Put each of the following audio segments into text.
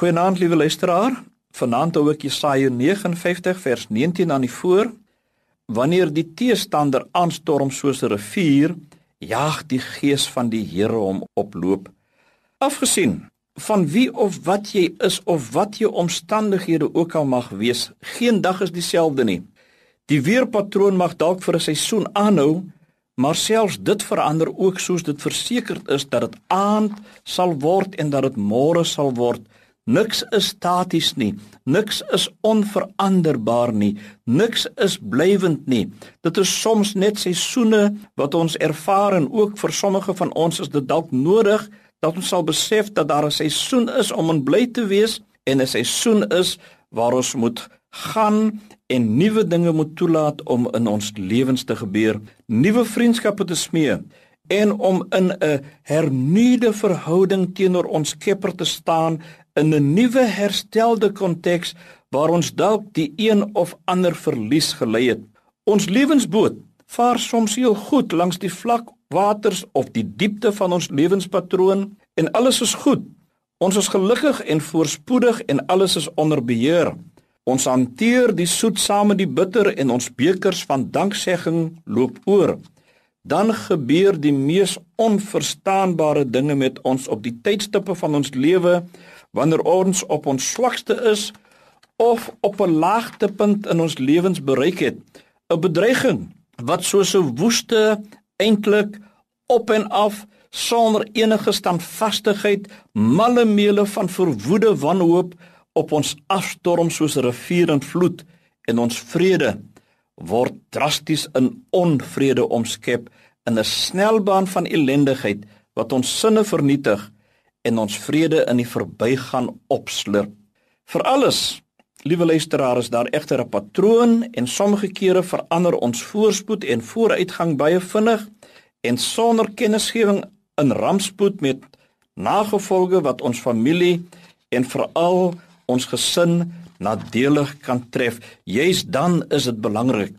Goeienaand liewe luisteraar. Vanaand hou ek Jesaja 59 vers 19 aan die voor. Wanneer die teestander aanstorm soos 'n rivier, jaag die gees van die Here hom oploop. Afgesien van wie of wat jy is of wat jou omstandighede ook al mag wees, geen dag is dieselfde nie. Die weerpatroon mag dalk vir 'n seisoen aanhou, maar selfs dit verander ook soos dit versekerd is dat dit aand sal word en dat dit môre sal word. Niks is staties nie. Niks is onveranderbaar nie. Niks is blywend nie. Dit is soms net seisoene wat ons ervaar en ook vir sommige van ons is dit dalk nodig dat ons sal besef dat daar 'n seisoen is om in bly te wees en 'n seisoen is waar ons moet gaan en nuwe dinge moet toelaat om in ons lewens te gebeur, nuwe vriendskappe te smee en om in 'n hernuide verhouding teenoor ons Skepper te staan in 'n nuwe herstelde konteks waar ons dalk die een of ander verlies gelei het. Ons lewensboot vaar soms heel goed langs die vlak waters of die diepte van ons lewenspatroon en alles is goed. Ons is gelukkig en voorspoedig en alles is onder beheer. Ons hanteer die soet saam met die bitter en ons bekers van danksegging loop oor. Dan gebeur die mees onverstaanbare dinge met ons op die tydstippe van ons lewe wanneer ons op ons swakste is of op 'n laagtepunt in ons lewens bereik het, 'n bedreiging wat soos 'n woeste eintlik op en af sonder enige standvastigheid malle meele van verwoede wanhoop op ons afstorm soos 'n rivier in vloed en ons vrede word drasties in onvrede omskep in 'n snelbaan van ellendigheid wat ons sinne vernietig en ons vrede in die verbygaan opslurp. Vir alles, liewe luisteraars, is daar egter 'n patroon en sommige kere verander ons voorspoed en vooruitgang baie vinnig en sonder kennisgewing in rampspoed met nagevolge wat ons familie en veral ons gesin nadelig kan tref. Juist dan is dit belangrik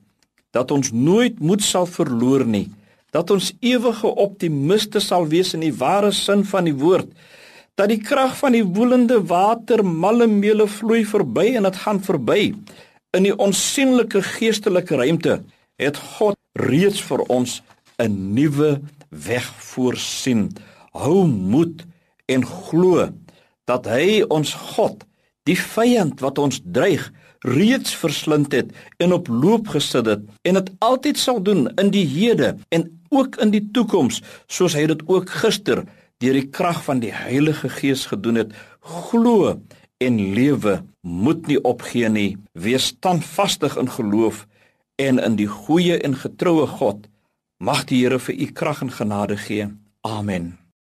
dat ons nooit moed sal verloor nie dat ons ewige optimiste sal wees in die ware sin van die woord dat die krag van die woelende water malle meele vloei verby en dit gaan verby. In die onsigbare geestelike ruimte het God reeds vir ons 'n nuwe weg voorsien. Hou moed en glo dat hy ons God die vyand wat ons dreig reeds verslind het en op loop gesit het en dit altyd sal doen in die hede en ook in die toekoms soos hy dit ook gister deur die krag van die Heilige Gees gedoen het glo en lewe moet nie opgee nie. Wees standvastig in geloof en in die goeie en getroue God. Mag die Here vir u krag en genade gee. Amen